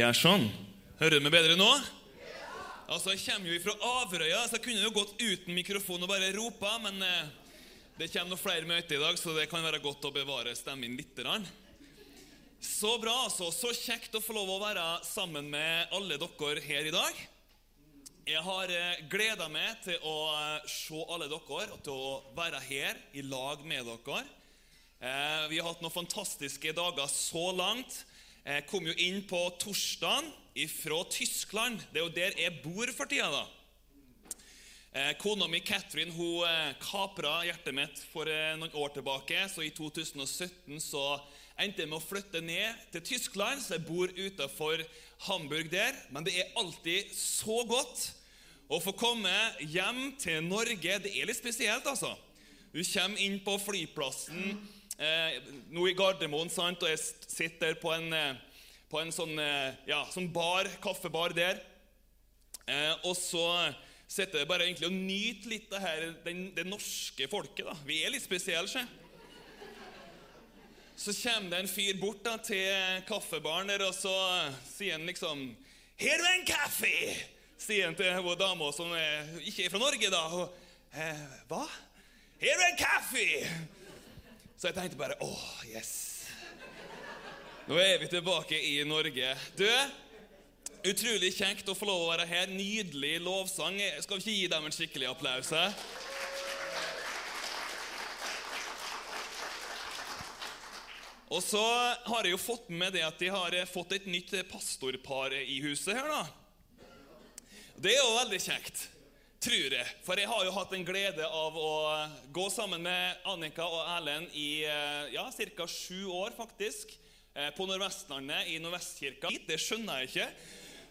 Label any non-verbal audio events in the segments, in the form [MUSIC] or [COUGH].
Gjør sånn. Hører du meg bedre nå? Altså, Jeg kommer jo fra Averøya, så jeg kunne jo gått uten mikrofon og bare ropa, men eh, det kommer noen flere møter i dag, så det kan være godt å bevare stemmen litt. Så bra, altså. Så kjekt å få lov å være sammen med alle dere her i dag. Jeg har eh, gleda meg til å eh, se alle dere og til å være her i lag med dere. Eh, Vi har hatt noen fantastiske dager så langt. Jeg kom jo inn på torsdagen fra Tyskland. Det er jo der jeg bor for tida. da. Eh, Kona mi Catherine hun eh, kapra hjertet mitt for eh, noen år tilbake. Så i 2017 så endte jeg med å flytte ned til Tyskland, så jeg bor utenfor Hamburg der. Men det er alltid så godt å få komme hjem til Norge. Det er litt spesielt, altså. Du kommer inn på flyplassen eh, nå i Gardermoen, sant? og jeg sitter på en, eh, på en sånn, eh, ja, sånn bar, kaffebar der. Eh, og så sitter jeg bare egentlig og nyter litt det her, den, det norske folket. da. Vi er litt spesielle, se. Så kommer det en fyr bort da, til kaffebaren der, og så sier han liksom 'Her er en kaffe!' sier han til hun dama som er, ikke er fra Norge. da. Og, eh, 'Hva?' 'Her er en kaffe!' Så jeg tenkte bare 'Åh, yes'. Nå er vi tilbake i Norge. Du, utrolig kjekt å få lov å være her. Nydelig lovsang. Skal vi ikke gi dem en skikkelig applaus? Og så har jeg jo fått med det at de har fått et nytt pastorpar i huset her, da. Det er jo veldig kjekt, tror jeg. For jeg har jo hatt en glede av å gå sammen med Annika og Erlend i ja, ca. sju år, faktisk. eh, På Nordvestlandet, i Nordvestkirka. Det skjønner jeg ikke.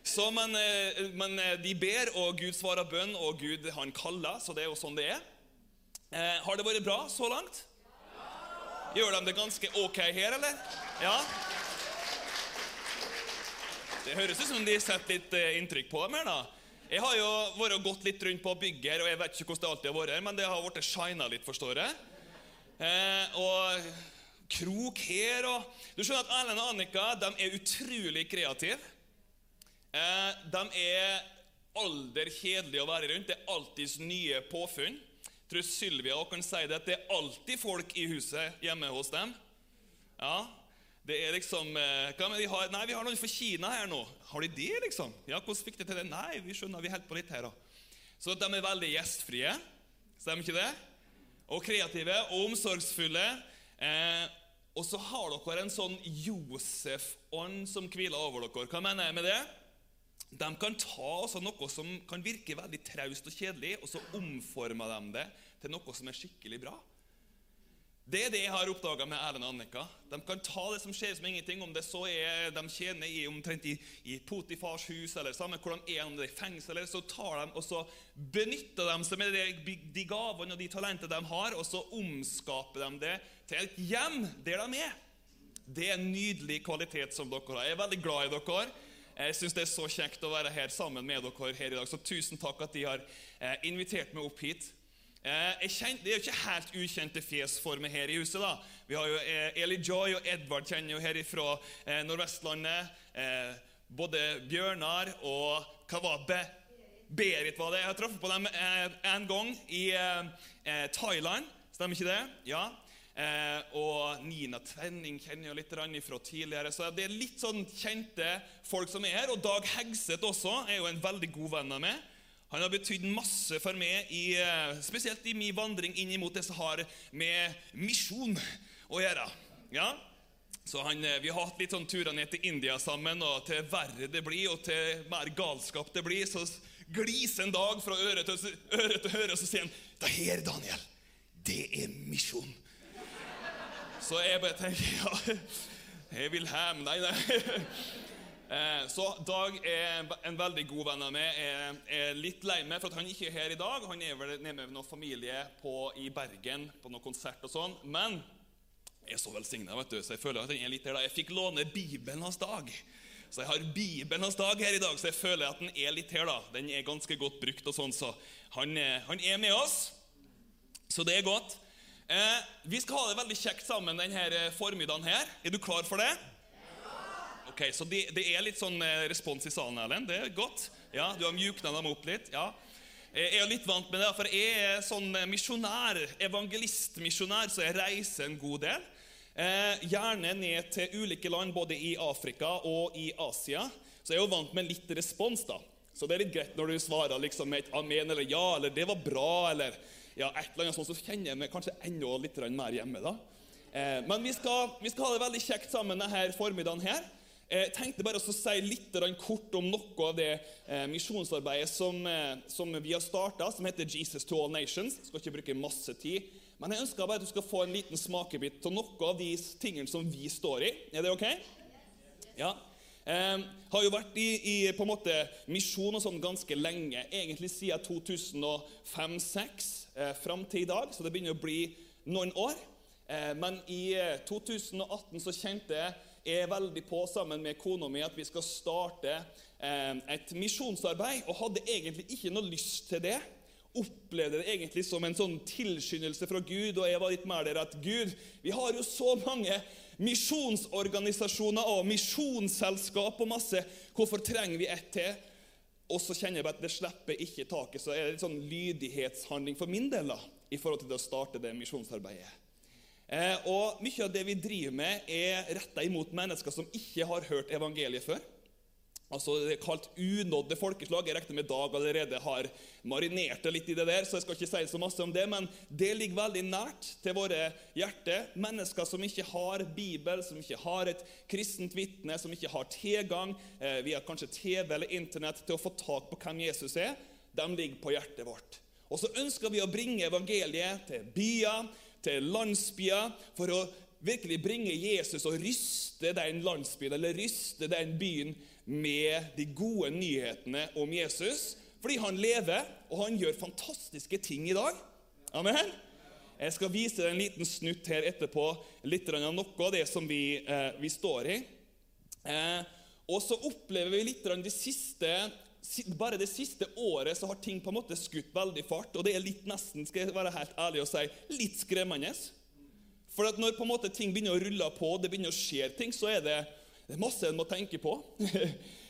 Så, men, eh, men eh, de ber, og Gud svarer bønn, og Gud han kaller. Så det er jo sånn det er. Eh, har det vært bra så langt? Gjør de det ganske ok her, eller? Ja? Det høres ut som de setter litt eh, inntrykk på dem her, da. Jeg har jo vært gått litt rundt på bygget her, og jeg vet ikke hvordan det alltid har vært her, men det har blitt shina litt, forstår jeg. Eh, og krok her og Du skjønner at Erlend og Annika de er utrolig kreative. Eh, de er alder kjedelige å være rundt. Det er alltids nye påfunn. Jeg tror Sylvia kan si det, at det er alltid folk i huset hjemme hos dem. Ja, det er liksom eh, de har, Nei, vi har noen fra Kina her nå. Har de det, liksom? Ja, hvordan fikk de til det? Nei, vi skjønner, vi holder på litt her, da. Så de er veldig gjestfrie. Stemmer ikke det? Og kreative og omsorgsfulle. Eh, og så har dere en sånn Josef-ånd som hviler over dere. Hva mener jeg med det? De kan ta også noe som kan virke veldig traust og kjedelig, og så omformer de det til noe som er skikkelig bra. Det er det jeg har oppdaga med Erlend og Annika. De kan ta det som skjer som ingenting, om det så er de tjener i, omtrent i, i Potifars hus, eller samme hvor de er, om det er i fengsel, eller så tar de og så benytter de seg med de, gavene og de talentene de har, og så omskaper de det til et hjem der de er. Det er en nydelig kvalitet som dere har. Jeg er veldig glad i dere. Jeg syns det er så kjekt å være her sammen med dere her i dag. Så tusen takk at de har eh, invitert meg opp hit. Eh, kjenner, det er jo ikke helt ukjente fjes for meg her i huset. da. Vi har jo eh, Eli Joy og Edvard kjenner jo her fra eh, Nordvestlandet. Både Bjørnar og hva var det? Berit var det. Jeg har truffet på dem en gang i Thailand. Stemmer ikke det? Ja. Og Nina Tvenning kjenner jo litt fra tidligere. Så det er litt sånn kjente folk som er her. Og Dag Hegseth også er jo en veldig god venn av meg. Han har betydd masse for meg, i, eh, spesielt i min vandring inn mot det som har med misjon å gjøre. Ja? Så han, eh, Vi har hatt litt sånn turer ned til India sammen, og til verre det blir, og til mer galskap det blir, så gliser en dag fra øre til øre, til øre, og så sier han Det her, Daniel, det er misjon. Så jeg bare tenker [LAUGHS] ja, jeg vil hjem. Nei, nei. [LAUGHS] Eh, Så Dag er en veldig god venn av meg. Jeg er litt lei meg for at han ikke er her i dag. Han er vel nede med noen familie på, i Bergen på noen konsert og sånn. Men jeg er så velsigna, så jeg føler at han er litt her da. Jeg fikk låne Bibelen hans Dag. Så jeg har Bibelen hans Dag her i dag, så jeg føler at den er litt her. da. Den er ganske godt brukt, og sånn, så han, er- han er med oss. Så det er godt. Eh, vi skal ha det veldig kjekt sammen denne formiddagen her. Er du klar for det? Ok, Så det, det er litt sånn eh, respons i salen, Erlend. Det er godt. Ja, Du har mjukna dem opp litt. ja. Jeg er litt vant med det, for jeg er sånn misjonær, evangelistmisjonær, så jeg reiser en god del. Eh, gjerne ned til ulike land, både i Afrika og i Asia. Så jeg er jo vant med litt respons. da. Så det er litt greit når du svarer liksom med et amen eller ja, eller det var bra, eller ja, et eller annet sånt, så kjenner jeg meg kanskje enda litt mer hjemme. da. Eh, men vi skal, vi skal, ha det veldig kjekt sammen denne formiddagen her. Jeg eh, tenkte bare å si litt kort om noe av det eh, misjonsarbeidet som, eh, som, vi har starta, som heter Jesus to all nations. Jeg skal ikke bruke masse tid, men jeg ønsker bare at du skal få en liten smakebit av noe av de tingene som vi står i. Er det ok? Ja. Eh, har jo vært i, i på en måte misjon og sånn ganske lenge, egentlig siden 2005-2006 eh, fram til i dag, så det begynner å bli noen år. Men i 2018 eh, så kjente jeg er veldig på sammen med kona mi at vi skal starte eh, et misjonsarbeid, og hadde egentlig ikke noe lyst til det. Opplevde det egentlig som en sånn tilskyndelse fra Gud, og jeg var litt mer der at Gud, vi har jo så mange misjonsorganisasjoner og misjonsselskap og masse. Hvorfor trenger vi ett til? Og så kjenner jeg bare at det slipper ikke taket. Så er det en sånn lydighetshandling for min del da, i forhold til å starte det misjonsarbeidet. Eh, og Mye av det vi driver med, er retta imot mennesker som ikke har hørt evangeliet før. Altså Det er kalt unådde folkeslag. Jeg regner med Dag allerede har marinert det litt i det der, så jeg skal ikke si så masse om det, men det ligger veldig nært til våre hjerter. Mennesker som ikke har Bibel, som ikke har et kristent vitne, som ikke har tilgang eh, via kanskje TV eller Internett til å få tak på hvem Jesus er, de ligger på hjertet vårt. Og så ønsker vi å bringe evangeliet til byer, til landsbyer for å virkelig bringe Jesus og ryste den landsbyen eller ryste den byen med de gode nyhetene om Jesus. Fordi han lever, og han gjør fantastiske ting i dag. Amen. Jeg skal vise deg en liten snutt her etterpå, litt av noe av det som vi, eh, vi står i. Eh, og så opplever vi litt de siste bare det siste året så har ting på en måte skutt veldig fart. Og det er litt nesten skal jeg være helt ærlig og si, litt skremmende. For at når på en måte ting begynner å rulle på, det begynner å skje ting, så er det, det er masse en må tenke på. [LAUGHS]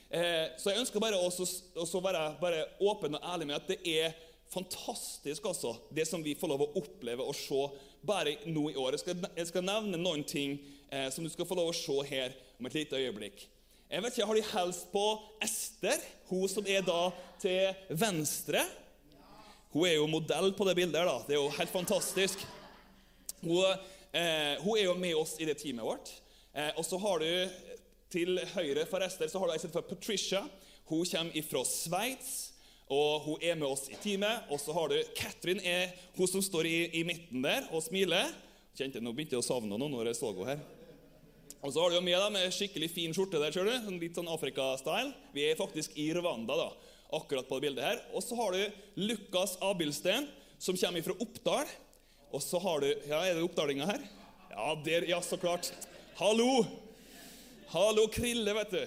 Eh, så jeg ønsker bare å være bare åpen og ærlig med at det er fantastisk, altså, det som vi får lov å oppleve og se bare nå i år. Jeg skal, jeg skal nevne noen ting eh, som du skal få lov å se her om et lite øyeblikk. Jeg vet ikke, Har de helst på Ester, hun som er da til venstre? Hun er jo modell på det bildet. da. Det er jo helt fantastisk. Hun, eh, hun er jo med oss i det teamet vårt. Eh, og så har du til høyre for Ester så har du ei for Patricia. Hun kommer fra Sveits, og hun er med oss i teamet. Og så har du Katrin, er hun som står i, i midten der og smiler. Kjente, Nå begynte jeg å savne henne når jeg så henne her. Og så har du jo med deg med skikkelig fin skjorte der, ser du. Sånn litt sånn Afrika-style. Vi er faktisk i Rwanda da, akkurat på det bildet her. Og så har du Lukas Abilsten, som kommer fra Oppdal. Og så har du Ja, er det oppdalinga her? Ja, der, ja, så klart. Hallo! Hallo, Krille, vet du.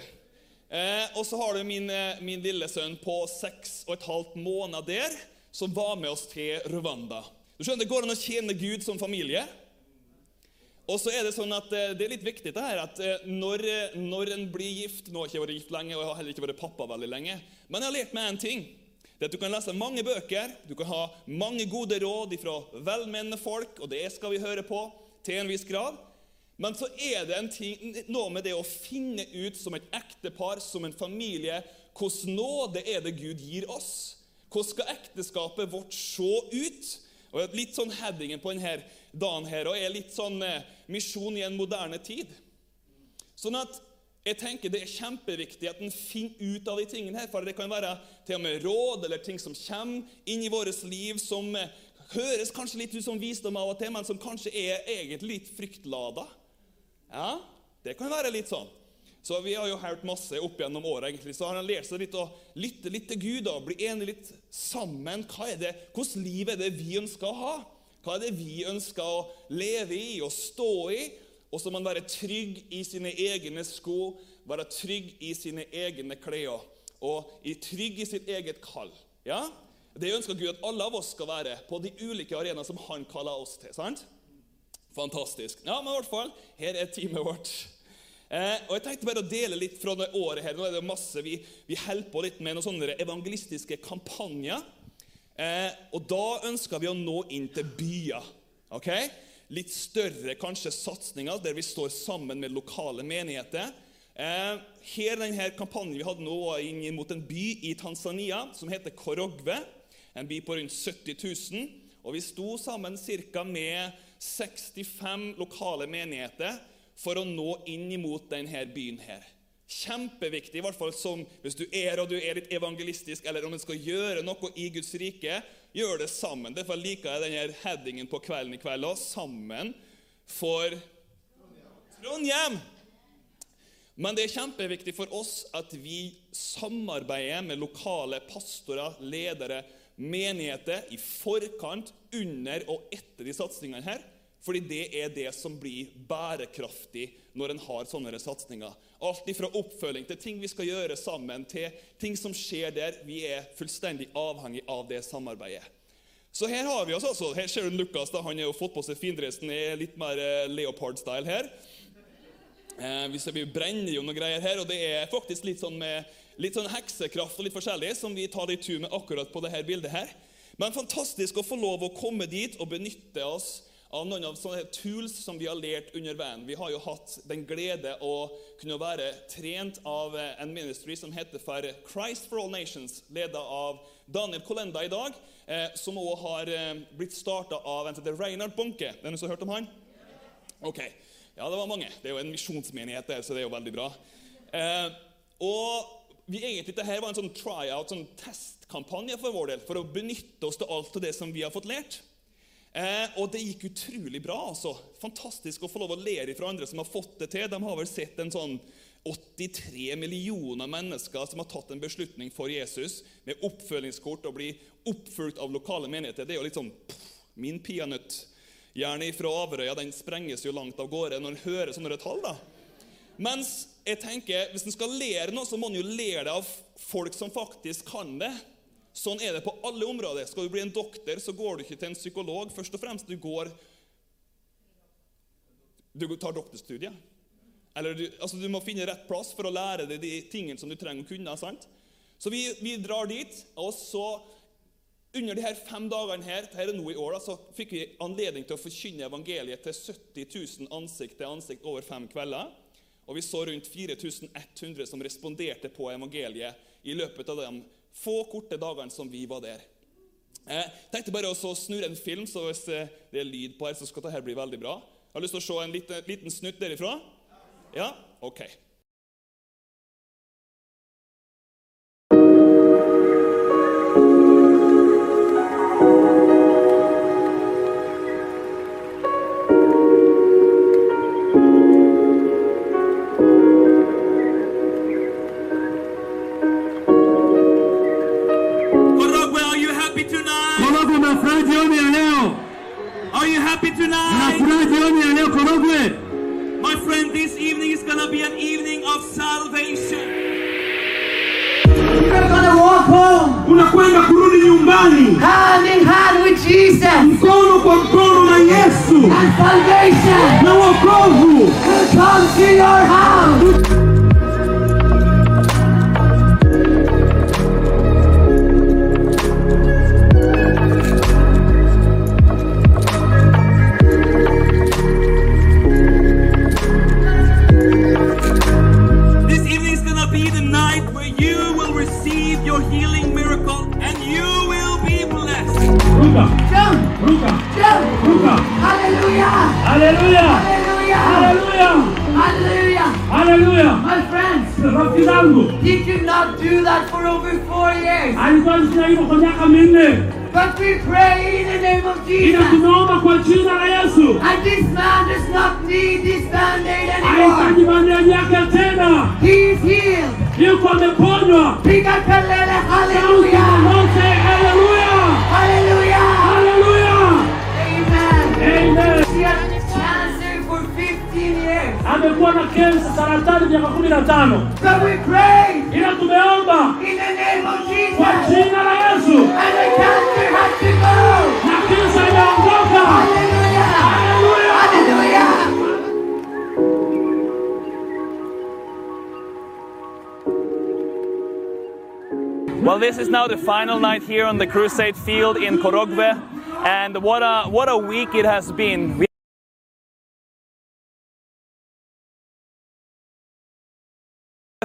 Eh, og så har du min, eh, min lille sønn på seks og et halvt måned der, som var med oss til Rwanda. Du skjønner, Det går an å tjene Gud som familie. Og så er Det sånn at eh, det er litt viktig det her, at eh, når, eh, når en blir gift Nå har jeg ikke vært gift lenge, og jeg har heller ikke vært pappa veldig lenge. Men jeg har lært meg en ting. Det er at Du kan lese mange bøker, du kan ha mange gode råd fra velmenende folk, og det skal vi høre på til en viss grad. Men så er det ting, noe med det å finne ut som et ektepar, som en familie, hvordan nåde er det Gud gir oss? Hvordan skal ekteskapet vårt se ut? Og Litt sånn headingen på denne dagen her, og er litt sånn eh, misjon i en moderne tid. Sånn at jeg tenker Det er kjempeviktig at en finner ut av de tingene her, for det kan være til og med råd eller ting som kommer inn i vårt liv, som eh, høres kanskje litt ut som visdom av og til, men som kanskje er egentlig litt fryktlada. Ja, det kan være litt sånn. Så Vi har jo hørt masse opp gjennom egentlig, så har han lært seg litt å lytte litt til Gud og bli enig litt sammen. Hva er det, Hvordan liv er det vi ønsker å ha? Hva er det vi ønsker å leve i og stå i? Og så må man være trygg i sine egne sko, være trygg i sine egne klær og trygg i sitt eget kall. Ja? Det ønsker Gud at alle av oss skal være på de ulike arenaene som Han kaller oss til. sant? Fantastisk. Ja, men i hvert fall, her er teamet vårt. Eh, og Jeg tenkte bare å dele litt fra det året her. Nå er det masse, Vi, vi holder på litt med noen sånne evangelistiske kampanjer. Eh, og da ønsker vi å nå inn til byer. ok? Litt større kanskje satsinger der vi står sammen med lokale menigheter. Eh, her denne kampanjen vi hadde nå inn mot en by i Tanzania som heter Korogwe. En by på rundt 70 000. Og vi sto sammen cirka med 65 lokale menigheter for å nå inn mot denne byen her. Kjempeviktig, i hvert fall som hvis du er og du er litt evangelistisk, eller om en skal gjøre noe i Guds rike, gjør det sammen. Derfor liker jeg denne headingen på kvelden i kveld òg. Sammen for Trondheim! Men det er kjempeviktig for oss at vi samarbeider med lokale pastorer, ledere, menigheter i forkant, under og etter de satsingene her. Fordi det er det som blir bærekraftig når en har sånne satsinger. Alt fra oppfølging til ting vi skal gjøre sammen, til ting som skjer der. Vi er fullstendig avhengig av det samarbeidet. Så her har vi oss altså. Her ser du Lukas. da, Han har jo fått på seg findressen i litt mer eh, leopard-style her. Eh, vi brenner jo noen greier her, og det er faktisk litt sånn med litt sånn heksekraft og litt forskjellig som vi tar i tur med akkurat på dette bildet her. Men fantastisk å få lov å komme dit og benytte oss av noen av sånne tools som vi har lært under veien. Vi har jo hatt den glede å kunne være trent av eh, en ministry som heter for Christ for All Nations, ledet av Daniel Kolenda i dag, eh, som også har eh, blitt starta av en som heter Reinhard Bonke. Er det noen som har hørt om han? Ok. Ja, det var mange. Det er jo en misjonsmenighet der, så det er jo veldig bra. Eh, og vi egentlig, Dette var en sånn tryout, sånn testkampanje for vår del, for å benytte oss til alt av det som vi har fått lært. Eh, og det gikk utrolig bra. altså. Fantastisk å få lov å lære fra andre som har fått det til. De har vel sett en sånn 83 millioner mennesker som har tatt en beslutning for Jesus, med oppfølgingskort og blir oppfulgt av lokale menigheter. Det er jo litt sånn pff, Min peanøtt gjerne fra Averøya den sprenges jo langt av gårde når en hører sånne tall. da. Mens jeg tenker, hvis en skal lære noe, så må en jo lære det av folk som faktisk kan det. Sånn er det på alle områder. Skal du bli en doktor, så går du ikke til en psykolog. Først og fremst, du går Du tar doktorstudiet. Eller du, altså, du må finne rett plass for å lære deg de tingene som du trenger å kunne. sant? Så vi, vi drar dit, og så under de her fem dagene her, her er nå i år, da, så fikk vi anledning til å forkynne evangeliet til 70 000 ansikt til ansikt over fem kvelder. Og vi så rundt 4100 som responderte på evangeliet i løpet av de få korte dagene som vi var der. Jeg tenkte bare å snurre en film, så hvis det er lyd på her, så skal dette bli veldig bra. Jeg har lyst til å se en liten, liten snutt derifra. Ja? Ok. Jioni ya leo. Are you happy tonight? Jioni ya leo Korogwe. My friend, this evening is gonna be an evening of salvation. You're gonna walk home. Unakwenda kurudi nyumbani. Hand in hand with Jesus. Mkono kwa mkono na Yesu. And salvation. Na wokovu. Come to your house. Hallelujah. Hallelujah. Hallelujah. Hallelujah. Hallelujah. My friends. Did you not do that for over four years? But we pray in the name of Jesus. And this man does not need this band-aid anymore. He is healed. Pick up a hallelujah. kulikuwa na saratani miaka so we pray ila tumeomba in the name of Jesus. kwa jina la Yesu. And the has to go. Na kansa inaondoka Well, this is now the final night here on the crusade field in Korogwe. and what a, what a week it has been.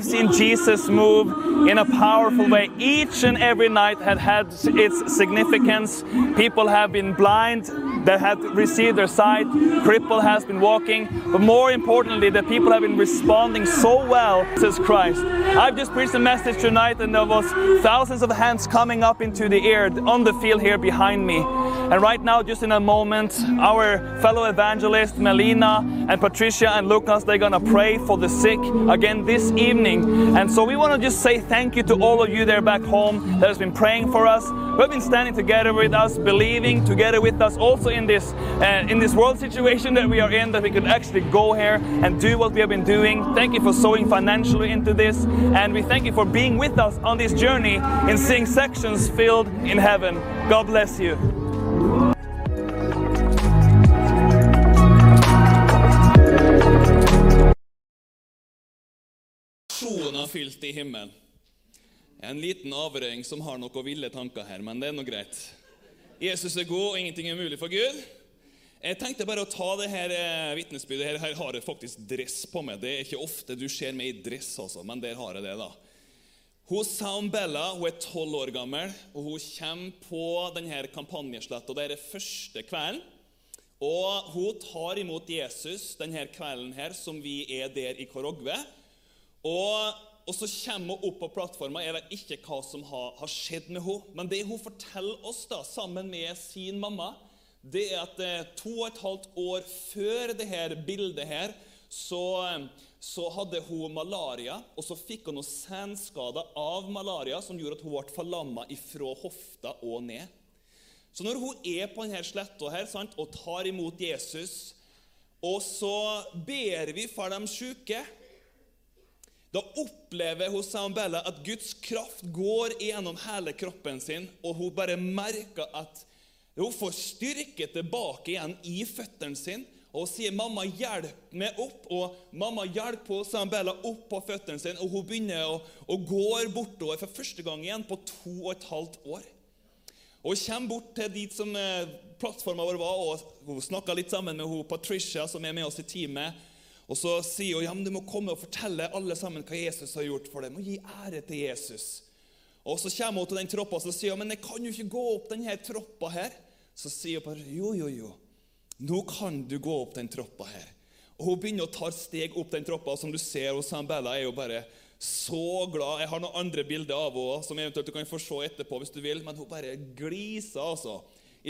Seen Jesus move in a powerful way. Each and every night had had its significance. People have been blind, they have received their sight. Cripple has been walking, but more importantly, the people have been responding so well to Jesus Christ. I've just preached a message tonight, and there was thousands of hands coming up into the air on the field here behind me. And right now, just in a moment, our fellow evangelists, Melina and Patricia and Lucas, they're gonna pray for the sick again this evening. And so we want to just say thank you to all of you there back home that has been praying for us, who have been standing together with us, believing together with us, also in this uh, in this world situation that we are in, that we could actually go here and do what we have been doing. Thank you for sowing financially into this, and we thank you for being with us on this journey in seeing sections filled in heaven. God bless you. Visjoner fylt i himmelen. En liten avrøying som har noen ville tanker her, men det er nå greit. Jesus er god, og ingenting er umulig for Gud. Jeg tenkte bare å ta det her eh, vitnesbyrdet. Her, her har jeg faktisk dress på meg. Det er ikke ofte du ser meg i dress, altså, men der har jeg det. da. Hun Sound Bella hun er tolv år gammel, og hun kommer på denne kampanjesletta. Det er det første kvelden. Og hun tar imot Jesus denne kvelden her, som vi er der i Korogve. Og, og, så kommer hun opp på plattforma. Jeg vet ikke hva som har, har, skjedd med henne. Men det hun forteller oss da, sammen med sin mamma, det er at eh, to og et halvt år før det her bildet her, så, så hadde hun malaria. Og så fikk hun noen senskader av malaria som gjorde at hun ble forlamma ifra hofta og ned. Så når hun er på denne sletta her, sant, og tar imot Jesus, og så ber vi for de syke da opplever hun Bella at Guds kraft går gjennom hele kroppen sin, og hun bare merker at hun får styrke tilbake igjen i føttene sine. Og hun sier 'mamma, hjelp meg opp', og mamma hjelper Bella opp på føttene sine. Og hun begynner å, å gå bortover for første gang igjen på to og et halvt år. Og Hun kommer bort til dit som eh, plattforma vår var, og hun snakker litt sammen med hun Patricia, som er med oss i teamet. Og så sier hun ja, men du må komme og fortelle alle sammen hva Jesus har gjort for dem. Og gi ære til Jesus. Og Så kommer hun til den troppa og sier hun, men jeg kan jo ikke gå opp denne troppa her. Så sier hun bare jo, jo, jo. Nå kan du gå opp den troppa her. Og Hun begynner å ta steg opp den troppa, og som du ser hos Bella, er jo bare så glad. Jeg har noen andre bilder av henne som eventuelt du kan få se etterpå hvis du vil, men hun bare gliser altså,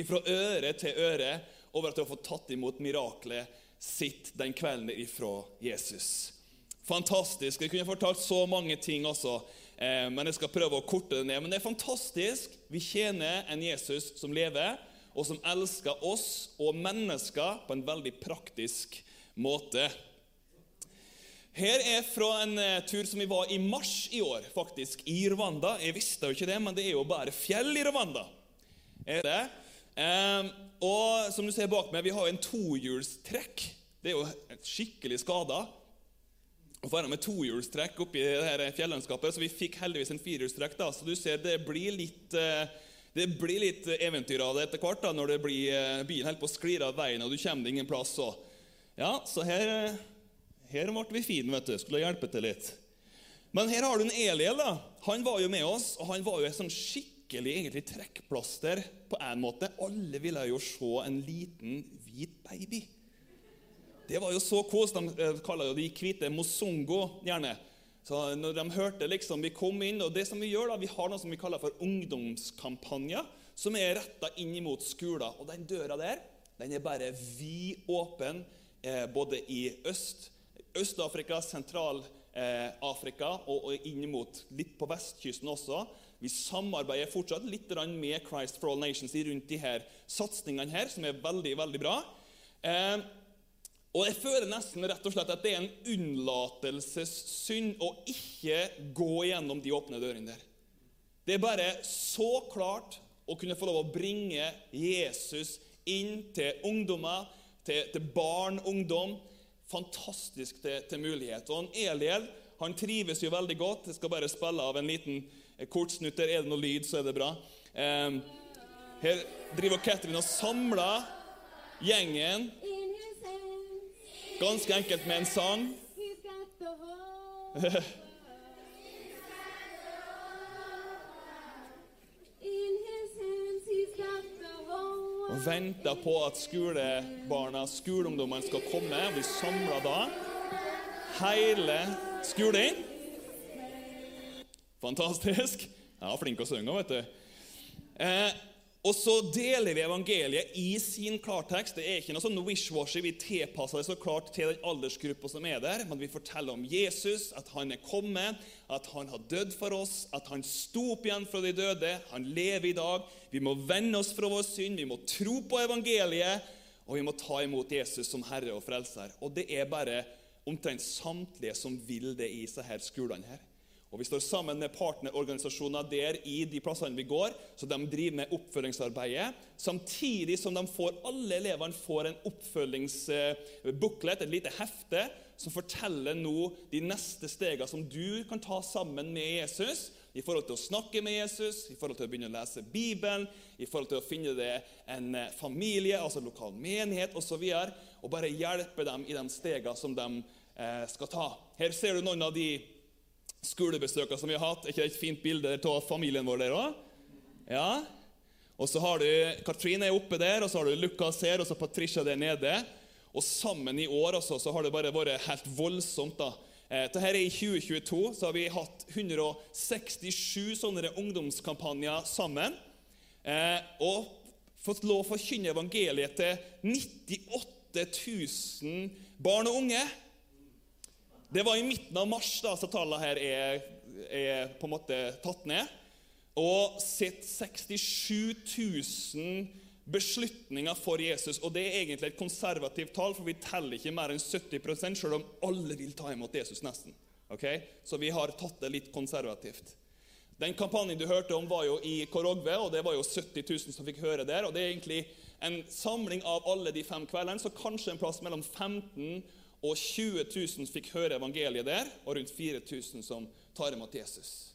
fra øre til øre over at hun har fått tatt imot miraklet sitt den kvelden ifra Jesus. Fantastisk. Jeg kunne fortalt så mange ting også, eh, men jeg skal prøve å korte det ned. Men det er fantastisk. Vi tjener en Jesus som lever, og som elsker oss og mennesker på en veldig praktisk måte. Her er fra en eh, tur som vi var i mars i år, faktisk, i Rwanda. Jeg visste jo ikke det, men det er jo bare fjell i Rwanda. Er det? Eh, og som du ser bak meg, vi har en tohjulstrekk. Det er jo skikkelig skada å være med tohjulstrekk oppi det fjellandskapet, så vi fikk heldigvis en firehjulstrekk. da, Så du ser det blir litt, eh, det blir litt eventyr av det etter hvert da, når det blir, eh, bilen holder på å sklir av veien, og du kommer deg ingen plass. Så, ja, så her, her ble vi fine, vet du. Skulle hjelpe til litt. Men her har du en Eliel. da. Han var jo med oss, og han var jo et sånn skikkelig skikkelig egentlig trekkplaster på en måte. Alle ville jo se en liten, hvit baby. Det var jo så kos. De eh, kaller jo de hvite mosongo, gjerne. Så når de hørte liksom, Vi kom inn, og det som vi gjør da, vi har noe som vi kaller for ungdomskampanjer, som er retta inn mot skoler. Og den døra der den er bare vid åpen eh, både i øst, Øst-Afrika, Sentral-Afrika eh, og, og inn mot litt på vestkysten også. Vi samarbeider fortsatt litt med Christ for all Nations rundt de her satsingene her, som er veldig veldig bra. Eh, og jeg føler nesten rett og slett at det er en unnlatelsessynd å ikke gå gjennom de åpne dørene der. Det er bare så klart å kunne få lov å bringe Jesus inn til ungdommer, til, til barn, ungdom. Fantastisk til, til mulighet. Og Eliel han trives jo veldig godt. Jeg skal bare spille av en liten kortsnutter. Er det noe lyd, så er det bra. Eh, her driver Katrin og samler gjengen ganske enkelt med en sang. [LAUGHS] Og venter på at skolebarna, skoleungdommene, skal komme. Vi samler da hele skolen. Fantastisk. [LAUGHS] Ja, flink å synge, vet du. Eh, og så deler vi evangeliet i sin klartekst. Det er ikke noe sånn wish-washy. Vi tilpasser det så klart til den aldersgruppa som er der. Men vi forteller om Jesus, at han er kommet, at han har dødd for oss, at han sto opp igjen fra de døde. Han lever i dag. Vi må vende oss fra vår synd, vi må tro på evangeliet, og vi må ta imot Jesus som Herre og Frelser. Og det er bare omtrent samtlige som vil det i disse skolene her. Og Vi står sammen med partnerorganisasjoner der i de plassene vi går, så de driver med oppfølgingsarbeidet. Samtidig som får, alle elevene får en oppfølgingsbuklet, et lite hefte, som forteller nå de neste stegene som du kan ta sammen med Jesus. I forhold til å snakke med Jesus, i forhold til å begynne å lese Bibelen, i forhold til å finne det en eh, familie, altså lokal menighet osv. Og, så og bare hjelpe dem i de stegene som de eh, skal ta. Her ser du noen av de skolebesøkene som vi har hatt. Er ikke det et fint bilde av familien vår der òg? Ja. Og så har du Katrine er oppe der, og så har du Lukas her, og så Patricia der nede. Og sammen i år altså, så har det bare vært helt voldsomt. da. Eh, dette er I 2022 så har vi hatt 167 sånne ungdomskampanjer sammen. Eh, og fått lov å forkynne evangeliet til 98 000 barn og unge. Det var i midten av mars, da, så tallene her er, er på en måte tatt ned. Og sett 67 000 beslutninger for Jesus. Og det er egentlig et konservativt tall, for vi teller ikke mer enn 70% selv om alle vil ta imot Jesus nesten. Okay? Så vi har tatt det litt konservativt. Den kampanjen du hørte om, var jo i Korogve, og det var jo 70 000 som fikk høre der. og Det er egentlig en samling av alle de fem kveldene, så kanskje en plass mellom 15 og 20 000 fikk høre evangeliet der, og rundt 4000 som tar imot Jesus.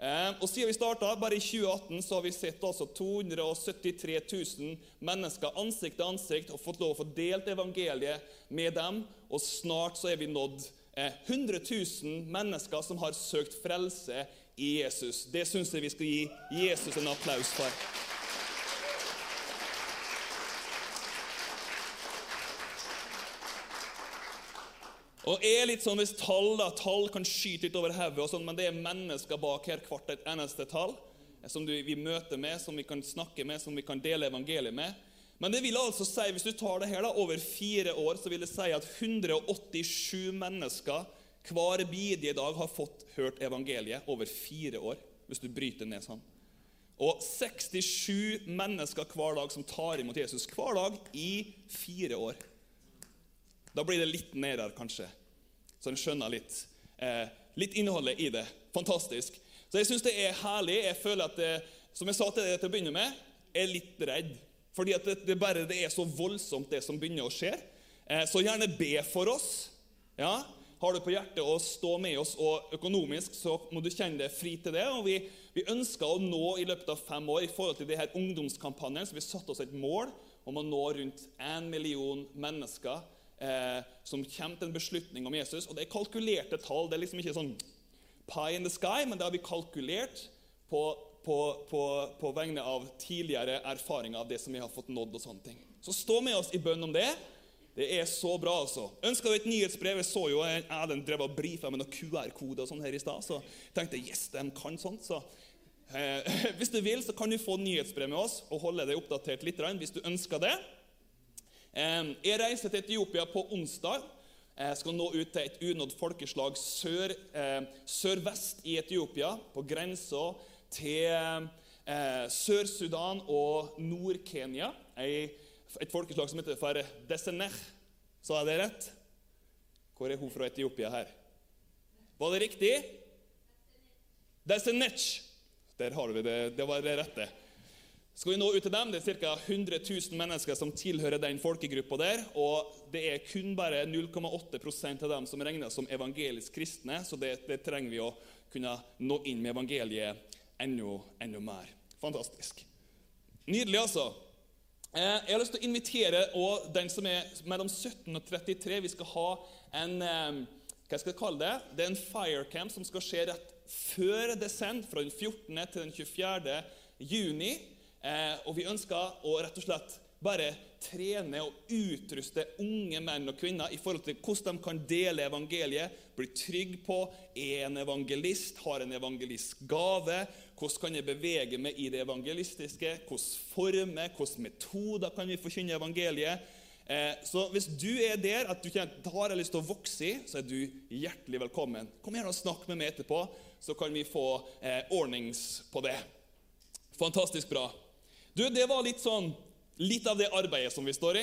Eh, og Siden vi starta, bare i 2018, så har vi sett altså 273 000 mennesker ansikt til ansikt og fått lov å få delt evangeliet med dem. Og snart så er vi nådd eh, 100 000 mennesker som har søkt frelse i Jesus. Det syns jeg vi skal gi Jesus en applaus for. Og er litt sånn Hvis tall da, tall kan skyte litt over hodet, sånn, men det er mennesker bak her, hvert eneste tall, eh, som du, vi møter med, som vi kan snakke med, som vi kan dele evangeliet med. Men det vil altså si, hvis du tar det her da, over fire år, så vil det si at 187 mennesker hver bidige dag har fått hørt evangeliet over fire år. Hvis du bryter ned sånn. Og 67 mennesker hver dag som tar imot Jesus hver dag i fire år. Da blir det litt nærere, kanskje, så en skjønner litt, eh, litt innholdet i det. Fantastisk. Så jeg syns det er herlig. Jeg føler at det, som jeg sa til deg til å begynne med, er litt redd. Fordi at det, det, bare, det er så voldsomt, det som begynner å skje. Eh, så gjerne be for oss. Ja, Har du på hjertet å stå med oss og økonomisk, så må du kjenne deg fri til det. og Vi, vi ønsker å nå i løpet av fem år i forhold til de her ungdomskampanjen, så vi satte oss et mål om å nå rundt én million mennesker eh, som kommer til en beslutning om Jesus. Og det er kalkulerte tall. Det er liksom ikke sånn pie in the sky, men det har vi kalkulert på, på, på, på vegne av tidligere erfaringer av det som vi har fått nådd. og sånne ting. Så stå med oss i bønn om det. Det er så bra, altså. Ønsker du et nyhetsbrev? Jeg så jo Erlend drev og brifa med noen QR-koder sånn her i stad. Så jeg tenkte yes, de kan sånt. Så eh, [LAUGHS] hvis du vil, så kan du få nyhetsbrev med oss og holde deg oppdatert litt hvis du ønsker det. Jeg reiser til Etiopia på onsdag. Jeg skal nå ut til et unådd folkeslag sør, sørvest i Etiopia, på grensa til eh, Sør-Sudan og Nord-Kenya. Et folkeslag som heter for Desenech. Sa jeg det rett? Hvor er hun fra Etiopia her? Var det riktig? Desenech. Der har vi det. Det var det rette skal vi nå ut til dem. Det er ca. 100 000 mennesker som tilhører den folkegruppa der. Og det er kun bare 0,8% av dem som regnes som evangelisk kristne, så det, det, trenger vi å kunne nå inn med evangeliet enda, enda mer. Fantastisk. Nydelig, altså. Eh, Jeg har lyst til å invitere og den som er mellom 17 og 33. Vi skal ha en eh, hva skal jeg kalle det? Det er en firecamp som skal skje rett før descent, fra den 14. til den 24. juni. Eh, Og vi ønsker å rett og slett bare trene og utruste unge menn og kvinner i forhold til hvordan de kan dele evangeliet, bli trygg på er en evangelist, har en evangelistgave, hvordan kan jeg bevege meg i det evangelistiske, hvilke former, hvilke metoder kan vi forkynne evangeliet. Eh, Så hvis du er der at du kjenner at har jeg lyst til å vokse i, så er du hjertelig velkommen. Kom gjerne og snakk med meg etterpå, så kan vi få eh, ordnings på det. Fantastisk bra. Du, det var litt sånn Litt av det arbeidet som vi står i.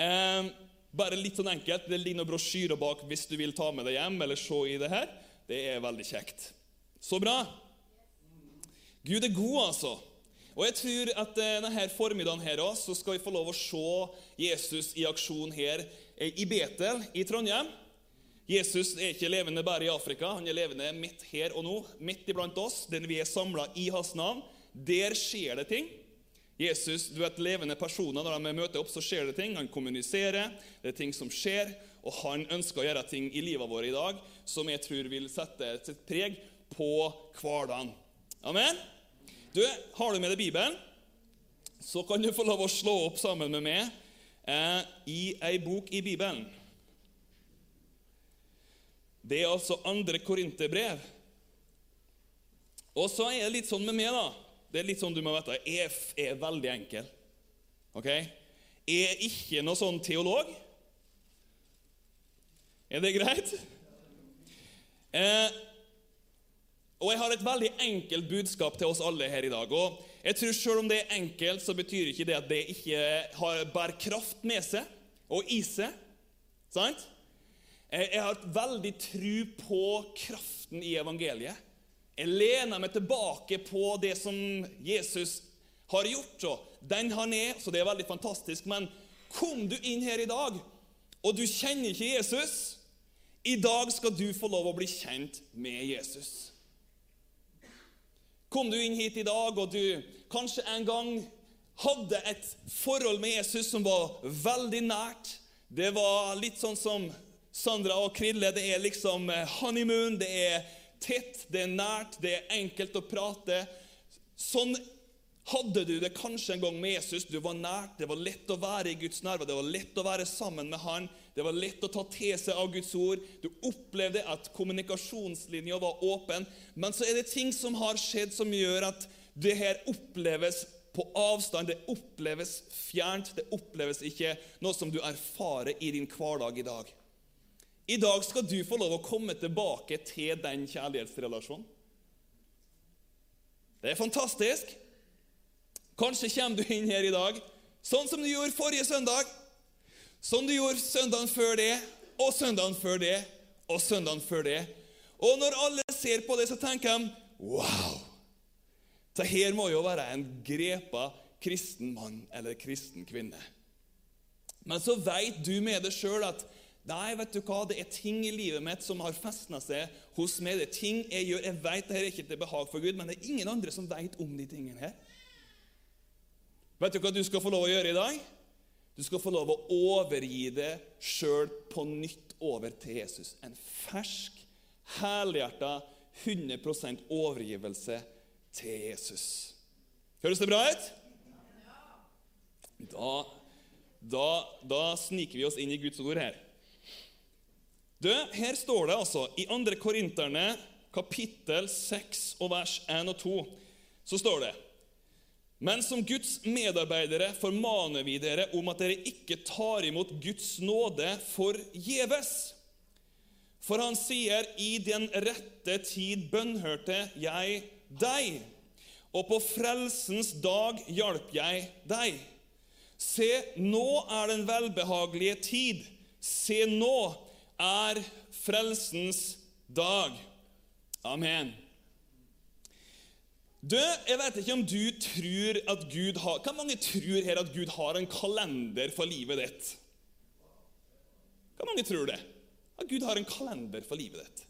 Eh, bare litt sånn enkelt. Det ligger noen brosjyrer bak hvis du vil ta med deg hjem eller se i det her. Det er veldig kjekt. Så bra. Gud er god, altså. Og jeg tror at eh, denne formiddagen her også, så skal vi få lov å se Jesus i aksjon her eh, i Betel i Trondheim. Jesus er ikke levende bare i Afrika, han er levende midt her og nå, midt iblant oss, den vi er samla i hans navn. Der skjer det ting. Jesus, du vet, levende personer, Når de møter opp, så skjer det ting. Han kommuniserer, det er ting som skjer, og han ønsker å gjøre ting i livet vårt i dag som jeg tror vil sette sitt preg på hverdagen. Amen? Du, Har du med deg Bibelen, så kan du få lov å slå opp sammen med meg eh, i ei bok i Bibelen. Det er altså andre Korinterbrev. Og så er det litt sånn med meg, da. Det er litt sånn du må vite. Jeg er veldig enkel. Ok? Jeg er ikke noe sånn teolog. Er det greit? Eh, og jeg har et veldig enkelt budskap til oss alle her i dag. Og jeg tror Selv om det er enkelt, så betyr ikke det at det ikke har bærer kraft med seg og i seg. Sant? Jeg har et veldig tru på kraften i evangeliet. Jeg lener meg tilbake på det som Jesus har gjort, og den han er, så det er veldig fantastisk. Men kom du inn her i dag, og du kjenner ikke Jesus I dag skal du få lov å bli kjent med Jesus. Kom du inn hit i dag, og du kanskje en gang hadde et forhold med Jesus som var veldig nært. Det var litt sånn som Sandra og Krille. Det er liksom eh, honeymoon. Det er tett, det er nært, det er enkelt å prate. Sånn hadde du det kanskje en gang med Jesus. Du var nært, det var lett å være i Guds nerver, det var lett å være sammen med Han. Det var lett å ta til seg av Guds ord. Du opplevde at kommunikasjonslinja var åpen. Men så er det ting som har skjedd som gjør at det her oppleves på avstand. Det oppleves fjernt. Det oppleves ikke noe som du erfarer i din hverdag i dag. I dag skal du få lov å komme tilbake til den kjærlighetsrelasjonen. Det er fantastisk. Kanskje kommer du inn her i dag sånn som du gjorde forrige søndag, sånn du gjorde søndagen før det, og søndagen før det, og søndagen før det. Og når alle ser på det, så tenker de Wow! Så her må jo være en grepa kristen mann eller kristen kvinne. Men så veit du med det sjøl at Nei, vet du hva, det er ting i livet mitt som har festna seg hos meg. Det er ting jeg gjør. Jeg vet dette er ikke til behag for Gud, men det er ingen andre som vet om de tingene her. Vet du hva du skal få lov å gjøre i dag? Du skal få lov å overgi det sjøl på nytt over til Jesus. En fersk, helhjerta 100% overgivelse til Jesus. Høres det bra ut? Da, da, da sniker vi oss inn i Guds ord her. Du, Her står det altså i 2. Korinterne kapittel 6 og vers 1 og 2 så står det Men som Guds medarbeidere formaner vi dere om at dere ikke tar imot Guds nåde forgjeves. For han sier, 'I den rette tid bønnhørte jeg deg', og på frelsens dag hjalp jeg deg. Se, nå er den velbehagelige tid. Se, nå er frelsens dag. Amen. Du, Jeg vet ikke om du tror at Gud har Hvor mange tror her at Gud har en kalender for livet ditt? Hvor mange tror det? At Gud har en kalender for livet ditt?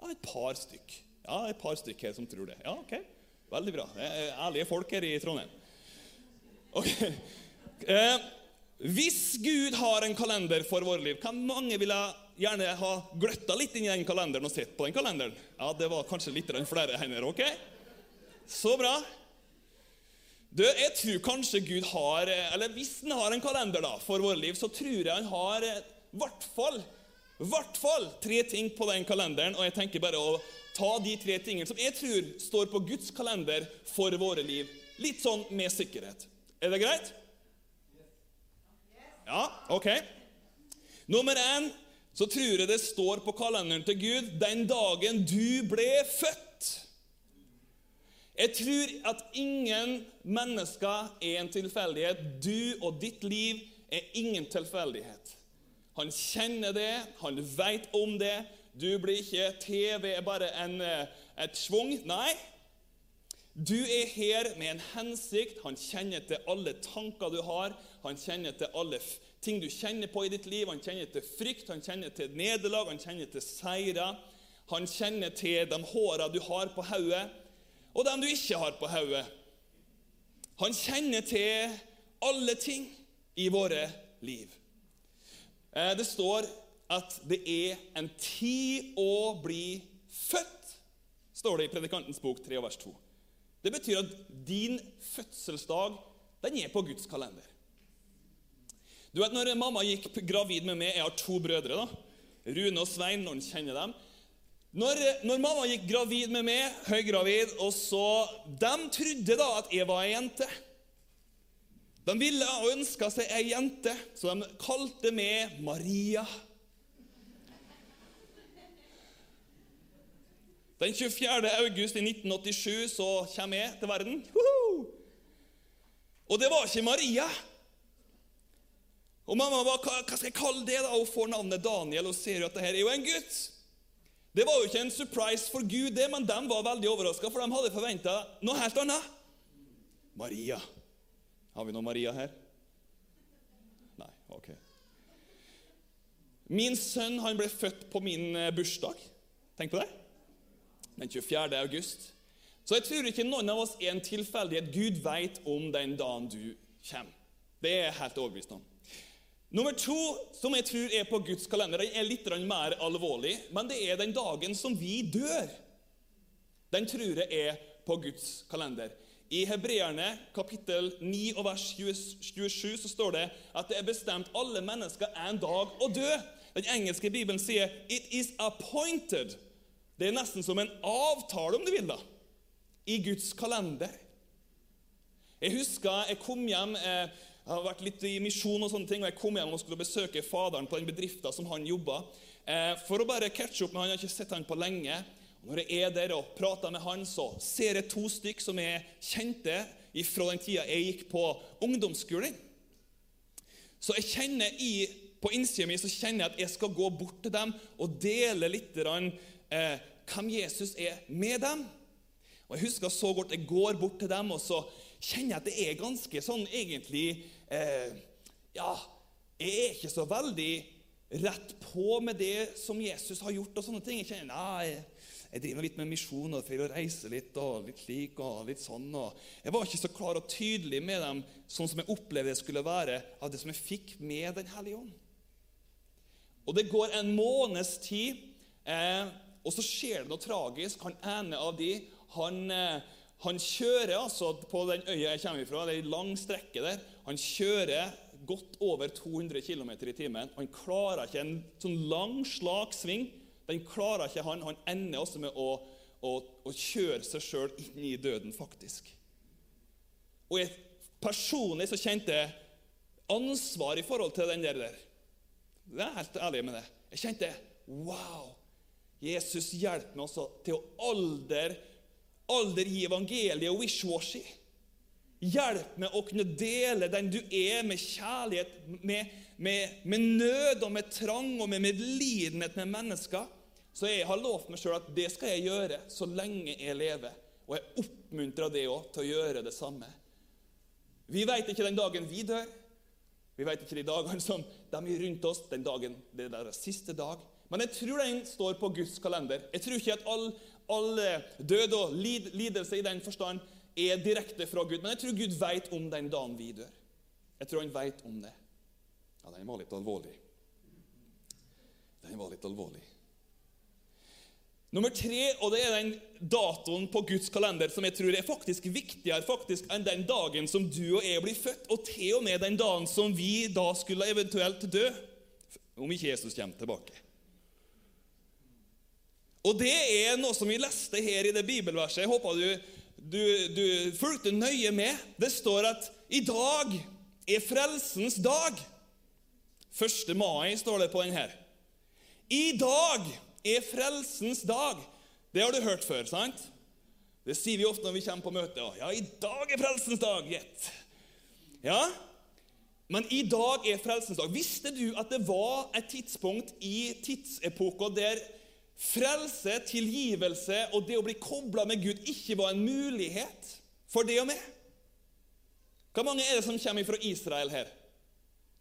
Ja, et par stykk. Ja, et par stykk her som tror det. Ja, ok. Veldig bra. Det er ærlige folk her i Trondheim. Ok. Eh, hvis Gud har en kalender for våre liv, hvor mange ville gjerne ha gløtta litt inn i den kalenderen og sett på den kalenderen? Ja, det var kanskje litt flere hender. ok? Så bra. Du, jeg tror kanskje Gud har Eller hvis han har en kalender da, for våre liv, så tror jeg han har i hvert fall, hvert fall tre ting på den kalenderen. Og jeg tenker bare å ta de tre tingene som jeg tror står på Guds kalender for våre liv. Litt sånn med sikkerhet. Er det greit? Ja, ok. Nummer én så tror jeg det står på kalenderen til Gud den dagen du ble født. Jeg tror at ingen mennesker er en tilfeldighet. Du og ditt liv er ingen tilfeldighet. Han kjenner det, han vet om det. Du blir ikke TV er bare en, eh, et svung. Nei. Du er her med en hensikt. Han kjenner til alle tanker du har. Han kjenner til alle ting du kjenner på i ditt liv. Han kjenner til frykt, han kjenner til nederlag, han kjenner til seirer. Han kjenner til de håra du har på hodet og dem du ikke har på hodet. Han kjenner til alle ting i våre liv. Eh, det står at det er en tid å bli født, står det i Predikantens bok 3, vers 2. Det betyr at din fødselsdag den er på Guds kalender. Du vet, når Mamma gikk gravid med meg Jeg har to brødre. da, Rune og Svein. Noen kjenner dem. Når, når, mamma gikk gravid med meg, høygravid, og så De trodde da at jeg var ei jente. De ville og ønska seg ei jente, så de kalte meg Maria. Den 24. august i 1987 så kommer jeg til verden. Og det var ikke Maria. Og mamma ba, hva, hva skal jeg kalle det? da? Hun får navnet Daniel og ser jo at det her er jo en gutt. Det var jo ikke en surprise for Gud, det, men de var veldig overraska, for de hadde forventa noe helt annet. Maria. Har vi noe Maria her? Nei, ok. Min sønn han ble født på min eh, bursdag. Tenk på det. Den 24. august. Så jeg tror ikke noen av oss er en tilfeldighet. Gud veit om den dagen du kommer. Det er jeg helt overbevist om. Nummer to, som jeg tror er på Guds kalender, er litt mer alvorlig, men det er den dagen som vi dør. Den tror jeg er på Guds kalender. I Hebreerne kapittel 9 og vers 27 så står det at det er bestemt alle mennesker en dag å dø. Den engelske bibelen sier 'it is appointed'. Det er nesten som en avtale, om du vil, da, i Guds kalender. Jeg husker jeg kom hjem eh, jeg har vært litt i misjon, og sånne ting, og jeg kom hjem og skulle besøke faderen på den bedriften som han jobba. Eh, for å bare catche opp med han, jeg har ikke sett han på lenge. Og når jeg er der og prater med han, så ser jeg to stykk som jeg kjente fra den tida jeg gikk på ungdomsskolen. Så jeg kjenner i, på innsida mi at jeg skal gå bort til dem og dele litt eh, hvem Jesus er med dem. Og Jeg husker så godt jeg går bort til dem, og så kjenner jeg at det er ganske sånn egentlig eh, Ja, jeg er ikke så veldig rett på med det som Jesus har gjort. og sånne ting. Jeg kjenner nei, jeg driver litt med misjon og for å reise litt og litt slik og litt sånn. og Jeg var ikke så klar og tydelig med dem sånn som jeg opplevde det skulle være av det som jeg fikk med Den hellige ånd. Og Det går en måneds tid, eh, og så skjer det noe tragisk. Han ene av de, han, eh, han kjører altså på den øya jeg kommer fra, det er lang strekke der. Han kjører godt over 200 km i timen. Han klarer ikke en sånn lang, slak sving. Den klarer ikke han. Han ender også med å, å, å kjøre seg sjøl inn i døden, faktisk. Og jeg, personlig så kjente ansvar i forhold til den der. Jeg er helt ærlig med det. Jeg kjente Wow! Jesus hjelper meg også til å aldri, aldri gi evangeliet wish-washy. Hjelp meg å kunne dele den du er, med kjærlighet, med, med, med nød og med trang og med medlidenhet med mennesker. Så jeg har lovt meg sjøl at det skal jeg gjøre så lenge jeg lever. Og jeg oppmuntrer det òg til å gjøre det samme. Vi veit ikke den dagen vi dør. Vi veit ikke de dagene som de er rundt oss, den dagen det er deres siste dag. Men jeg tror den står på Guds kalender. Jeg tror ikke at all, all død og lid, lidelse i den forstand er direkte fra Gud. Men jeg tror Gud vet om den dagen vi dør. Jeg tror han vet om det. Ja, den var litt alvorlig. Den var litt alvorlig. Nummer tre, og det er den datoen på Guds kalender som jeg tror er faktisk viktigere faktisk enn den dagen som du og jeg blir født, og til og med den dagen som vi da skulle eventuelt dø, om ikke Jesus kommer tilbake. Og det er noe som vi leste her i det bibelverset. Jeg håper du, du, du fulgte nøye med. Det står at i dag er frelsens dag. 1. mai står det på den her. I dag er frelsens dag. Det har du hørt før, sant? Det sier vi ofte når vi kommer på møte. Ja, i dag er frelsens dag, gitt. Ja, men i dag er frelsens dag. Visste du at det var et tidspunkt i tidsepoka der frelse, tilgivelse og det å bli kobla med Gud ikke var en mulighet for det og meg? Hvor mange er det som kommer fra Israel her?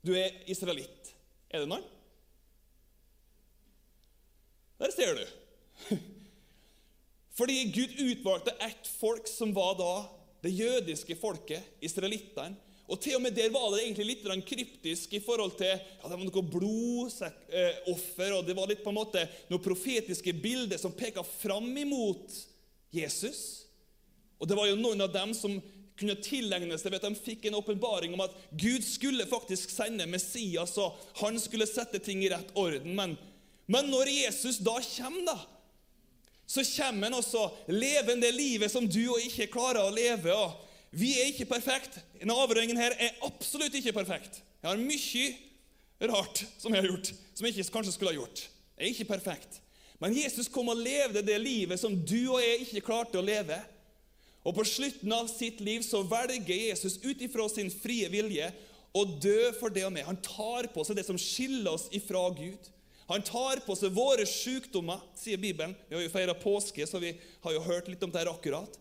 Du er israelitt. Er det noen? Der ser du. [LAUGHS] Fordi Gud utvalgte ett folk som var da det jødiske folket, israelittene. Og til og med der var det egentlig litt kryptisk i forhold til ja, det var noe blodoffer, og det var litt på en måte noen profetiske bilder som peka fram imot Jesus. Og det var jo noen av dem som kunne tilegne seg ved at de fikk en åpenbaring om at Gud skulle faktisk sende Messias, og han skulle sette ting i rett orden. Men, men når Jesus da kommer, da, så kommer han også levende livet som du og ikke klarer å leve. og vi er ikke perfekt. Denne avhøringen her er absolutt ikke perfekt. Jeg har mye rart som jeg har gjort, som jeg ikke kanskje skulle ha gjort. Jeg er ikke perfekt. Men Jesus kom og levde det livet som du og jeg ikke klarte å leve. Og på slutten av sitt liv så velger Jesus ut ifra sin frie vilje å dø for det og meg. Han tar på seg det som skiller oss ifra Gud. Han tar på seg våre sykdommer, sier Bibelen. Vi har jo feira påske, så vi har jo hørt litt om det her akkurat.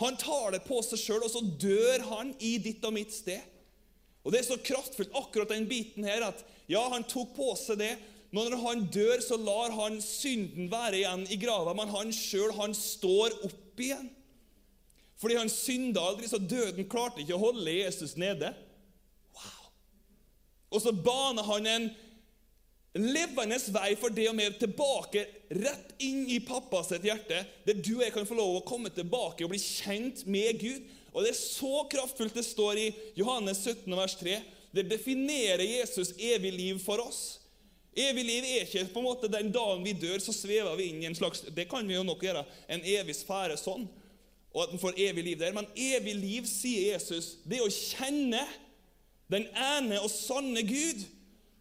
Han tar det på seg sjøl, og så dør han i ditt og mitt sted. Og Det er så kraftfullt, akkurat den biten her, at ja, han tok på seg det. Men når han dør, så lar han synden være igjen i grava, men han sjøl, han står opp igjen. Fordi han synda aldri, så døden klarte ikke å holde Jesus nede. Wow! Og så baner han en levende vei for det og mer tilbake, rett inn i pappa sitt hjerte, der du og jeg kan få lov å komme tilbake og bli kjent med Gud. Og Det er så kraftfullt det står i Johannes 17, vers 3. Det definerer Jesus evig liv for oss. Evig liv er ikke på en måte den dagen vi dør, så svever vi inn i en slags Det kan vi jo nok gjøre. En evig sfære sånn. Og at en får evig liv der. Men evig liv, sier Jesus, det er å kjenne den ene og sanne Gud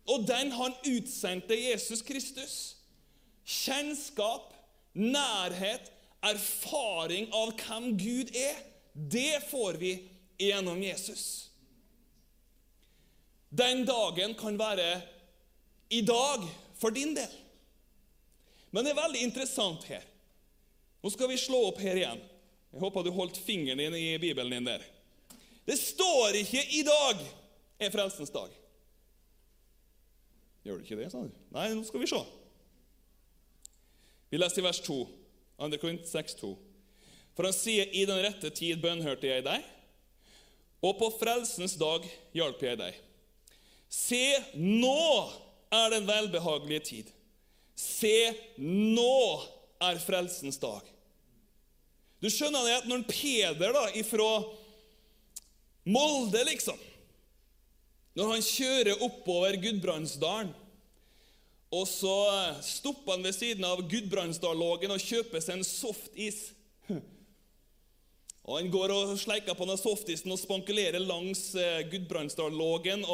og den han utsendte Jesus Kristus. Kjennskap, nærhet, erfaring av hvem Gud er, det får vi gjennom Jesus. Den dagen kan være i dag for din del. Men det er veldig interessant her. Nå skal vi slå opp her igjen. Jeg håper du holdt fingeren din i Bibelen din der. Det står ikke 'i dag er frelsens dag'. Gjør du ikke det, sa du? Nei, nå skal vi se. Vi leser i vers 2, 2. Korint 6, 2. For han sier, 'I den rette tid bønnhørte jeg deg, og på frelsens dag hjalp jeg deg.' Se, nå er den velbehagelige tid. Se, nå er frelsens dag. Du skjønner det at når Peder da, ifra Molde, liksom når han kjører oppover Gudbrandsdalen, og så stopper han ved siden av Gudbrandsdallågen og kjøper seg en softis. Og Han går og sleiker på den softisen og spankulerer langs eh, Gudbrandsdallågen.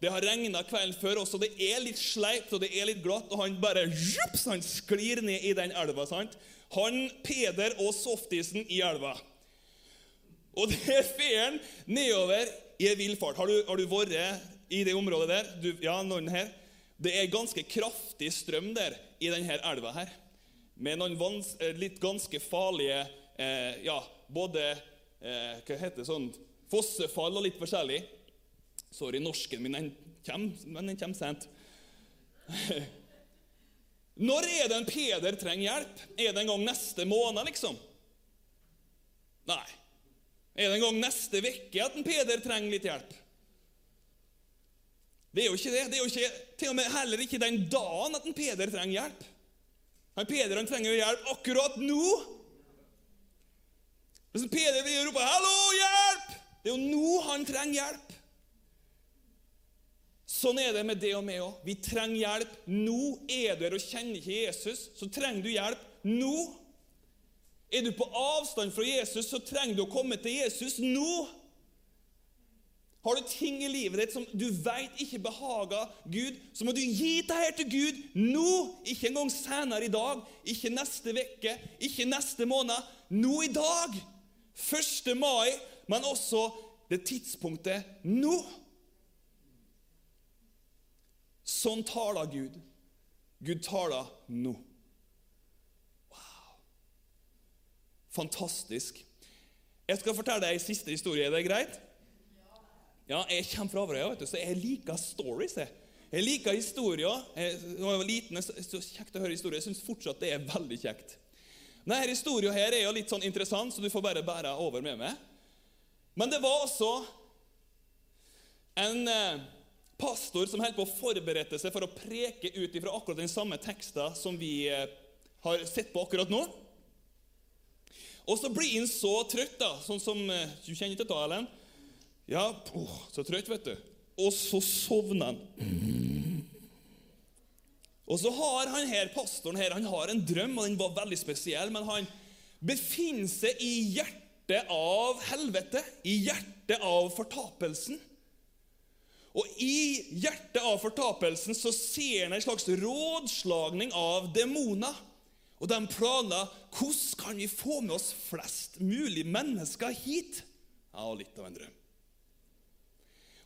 Det har regna kvelden før, og så det er litt sleipt og det er litt glatt. Og han bare jups, han sklir ned i den elva. sant? Han, Peder og softisen i elva. Og det [LAUGHS] fer han nedover i vill fart. Har du, har du vært i det området der? Du, ja, noen her. Det er ganske kraftig strøm der i denne elva her. Med noen vans, eh, litt ganske farlige eh, Ja, både eh, Hva heter det sånn Fossefall og litt forskjellig. Sorry, norsken min den kommer, men den kommer sent. [LAUGHS] Når er det en Peder trenger hjelp? Er det en gang neste måned, liksom? Nei. Er det en gang neste uke at en Peder trenger litt hjelp? Det er jo ikke det. Det er jo ikke, til og med heller ikke den dagen at en Peder trenger hjelp. Han Peder han trenger jo hjelp akkurat nå. Hvis en Peder vil rope 'Hallo, hjelp!' Det er jo nå han trenger hjelp. Sånn er det med det og meg òg. Vi trenger hjelp nå. Er du her og kjenner ikke Jesus, så trenger du hjelp nå. Er du på avstand fra Jesus, så trenger du å komme til Jesus nå. Har du ting i livet ditt som du vet ikke behager Gud, så må du gi det her til Gud nå. Ikke engang senere i dag, ikke neste uke, ikke neste måned. Nå i dag. 1. mai, men også det tidspunktet nå. Sånn taler Gud. Gud taler nå. Wow. Fantastisk. Jeg skal fortelle deg en siste historie. Er det greit? Ja, Jeg kommer fra Averøya, så jeg liker stories. Jeg, jeg liker historier. Da jeg var liten, så kjekt å høre historier. Jeg syns fortsatt det er veldig kjekt. Denne historien her er jo litt sånn interessant, så du får bare bære over med meg. Men det var også en eh, pastor som holdt på å forberede seg for å preke ut ifra akkurat den samme teksten som vi eh, har sett på akkurat nå. Og så blir han så trøtt, da, sånn som eh, Du kjenner til talen? Ja, oh, så trøtt, vet du. Og så sovner han. Og så har han her, pastoren her, han har en drøm, og den var veldig spesiell. Men han befinner seg i hjertet av helvete, i hjertet av fortapelsen. Og i hjertet av fortapelsen så ser han en slags rådslagning av demoner. Og de planla hvordan kan vi få med oss flest mulig mennesker hit. Ja, litt av en drøm.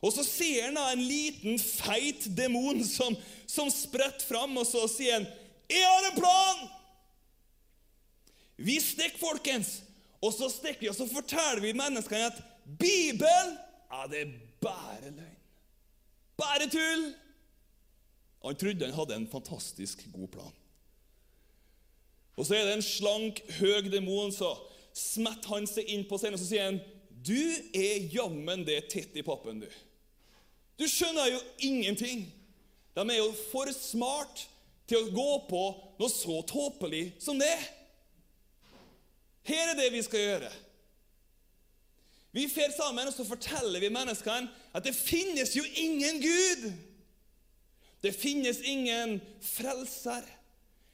Og så ser han da en liten, feit demon som, som spretter fram, og så sier han 'Jeg har en plan!' Vi stikker, folkens. Og så stikker vi, og så forteller vi menneskene at Bibelen ja, det er bare løgn. Bare tull! Han trodde han hadde en fantastisk god plan. Og så er det en slank, høg demon, så smetter han seg inn på scenen og så sier han, 'Du er jammen det tett i pappen, du.' Du skjønner jo ingenting. De er jo for smart til å gå på noe så tåpelig som det. Her er det vi skal gjøre. Vi fer sammen og så forteller vi menneskene at det finnes jo ingen Gud. Det finnes ingen frelser.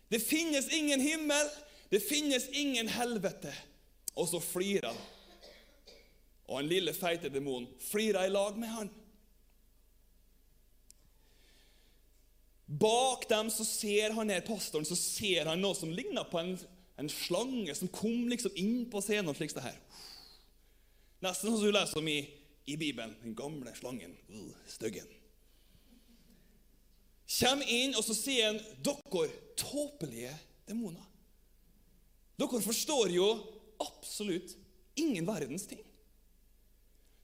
Det finnes ingen himmel. Det finnes ingen helvete. Og så flirer han. Og en lille, feite demonen flirer i lag med han. Bak dem så ser han her pastoren så ser han noe som ligner på en, en slange som kom liksom inn på scenen. slik det her. Nesten sånn som du leser om i, i Bibelen. Den gamle slangen. Uh, styggen. Kjem inn, og så sier han dere tåpelige demoner. Dere forstår jo absolutt ingen verdens ting.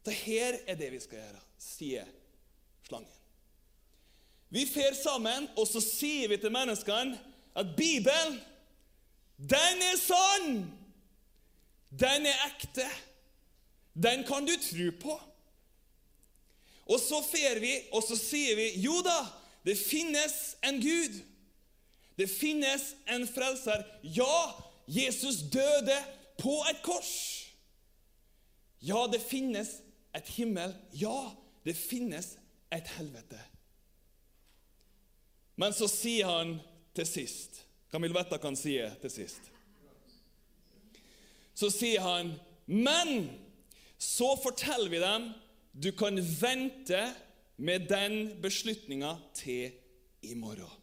Dette er det vi skal gjøre, sier slangen. Vi fer sammen, og så sier vi til menneskene at Bibelen, den er sann! Den er ekte. Den kan du tro på. Og så fer vi, og så sier vi jo da, det finnes en Gud. Det finnes en frelser. Ja, Jesus døde på et kors. Ja, det finnes et himmel. Ja, det finnes et helvete. Men så sier han til sist Hva vil vite hva han til sist? Så sier han, men så forteller vi dem du kan vente med den beslutninga til i morgen.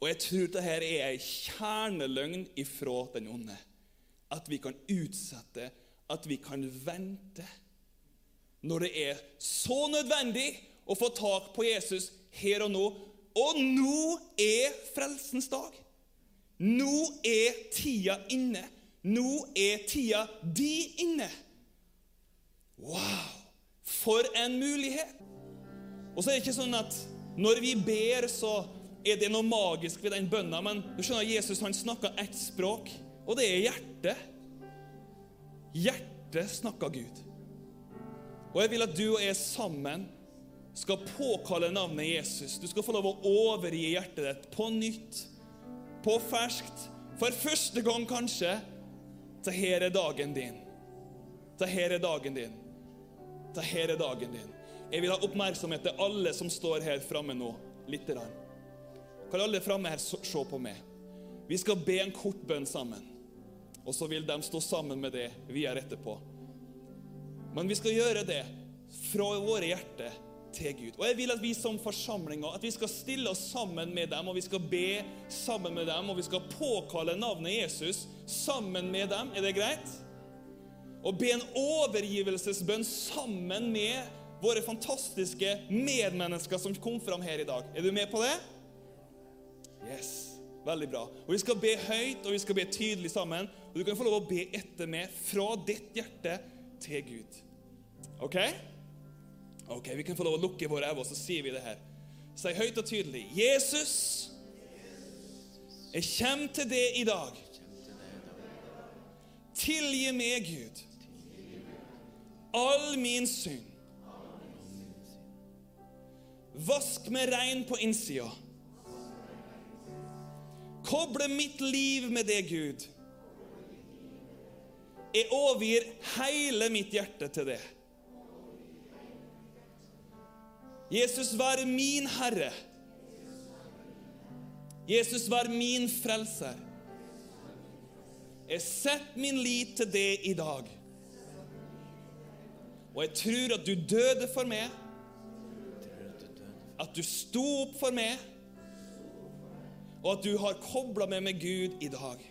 Og jeg tror dette er ei kjerneløgn ifra den onde. At vi kan utsette, at vi kan vente. Når det er så nødvendig å få tak på Jesus her og nå. Og nå er frelsens dag. Nå er tida inne. Nå er tida di inne. Wow! For en mulighet! Og så er det ikke sånn at når vi ber, så er det noe magisk ved den bønna, men du skjønner, Jesus han snakka ett språk, og det er hjertet. Hjertet snakka Gud. Og jeg vil at du og jeg sammen skal påkalle navnet Jesus. Du skal få lov å overgi hjertet ditt på nytt, på ferskt, for første gang kanskje. Så her er dagen din. Så her er dagen din. Her er dagen din. Jeg vil ha oppmerksomhet til alle som står her framme nå. Litt. Rann. Kan alle framme her se på meg? Vi skal be en kort bønn sammen. Og så vil de stå sammen med det vi er etterpå. Men vi skal gjøre det fra våre hjerter til Gud. Og jeg vil at vi som forsamlinger at vi skal stille oss sammen med dem, og vi skal be sammen med dem, og vi skal påkalle navnet Jesus sammen med dem. Er det greit? Og be en overgivelsesbønn sammen med våre fantastiske medmennesker som kom fram her i dag. Er du med på det? Yes. Veldig bra. Og Vi skal be høyt og vi skal be tydelig sammen. Og Du kan få lov å be etter meg fra ditt hjerte til Gud. OK? Ok, Vi kan få lov å lukke våre øyne, og så sier vi det her. Si høyt og tydelig Jesus, jeg kommer til deg i dag. Tilgi meg, Gud, all min synd. Vask meg rein på innsida. Koble mitt liv med det, Gud. Jeg overgir hele mitt hjerte til det. Jesus, vær min Herre. Jesus, vær min frelser. Jeg setter min lit til det i dag. Og jeg tror at du døde for meg, at du sto opp for meg, og at du har kobla meg med Gud i dag.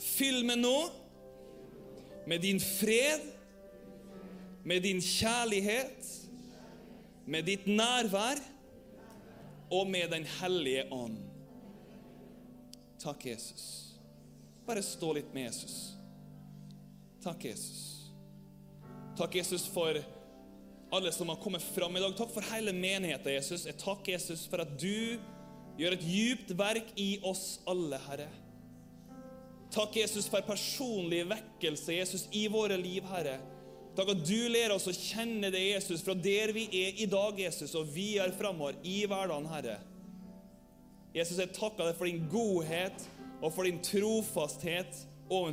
Fyll meg nå med din fred, med din kjærlighet, med ditt nærvær og med Den hellige ånd. Takk, Jesus. Bare stå litt med Jesus. Takk, Jesus. Takk, Jesus, for alle som har kommet fram i dag. Takk for hele menigheten, Jesus. Jeg takker Jesus for at du gjør et djupt verk i oss alle, Herre. Takk, Jesus, for personlig vekkelse, Jesus, i våre liv, Herre. Takk at du ler oss å kjenne det, Jesus, fra der vi er i dag, Jesus, og vi er framover i hverdagen, Herre. Jesus, jeg takker deg for din godhet og for din trofasthet overfor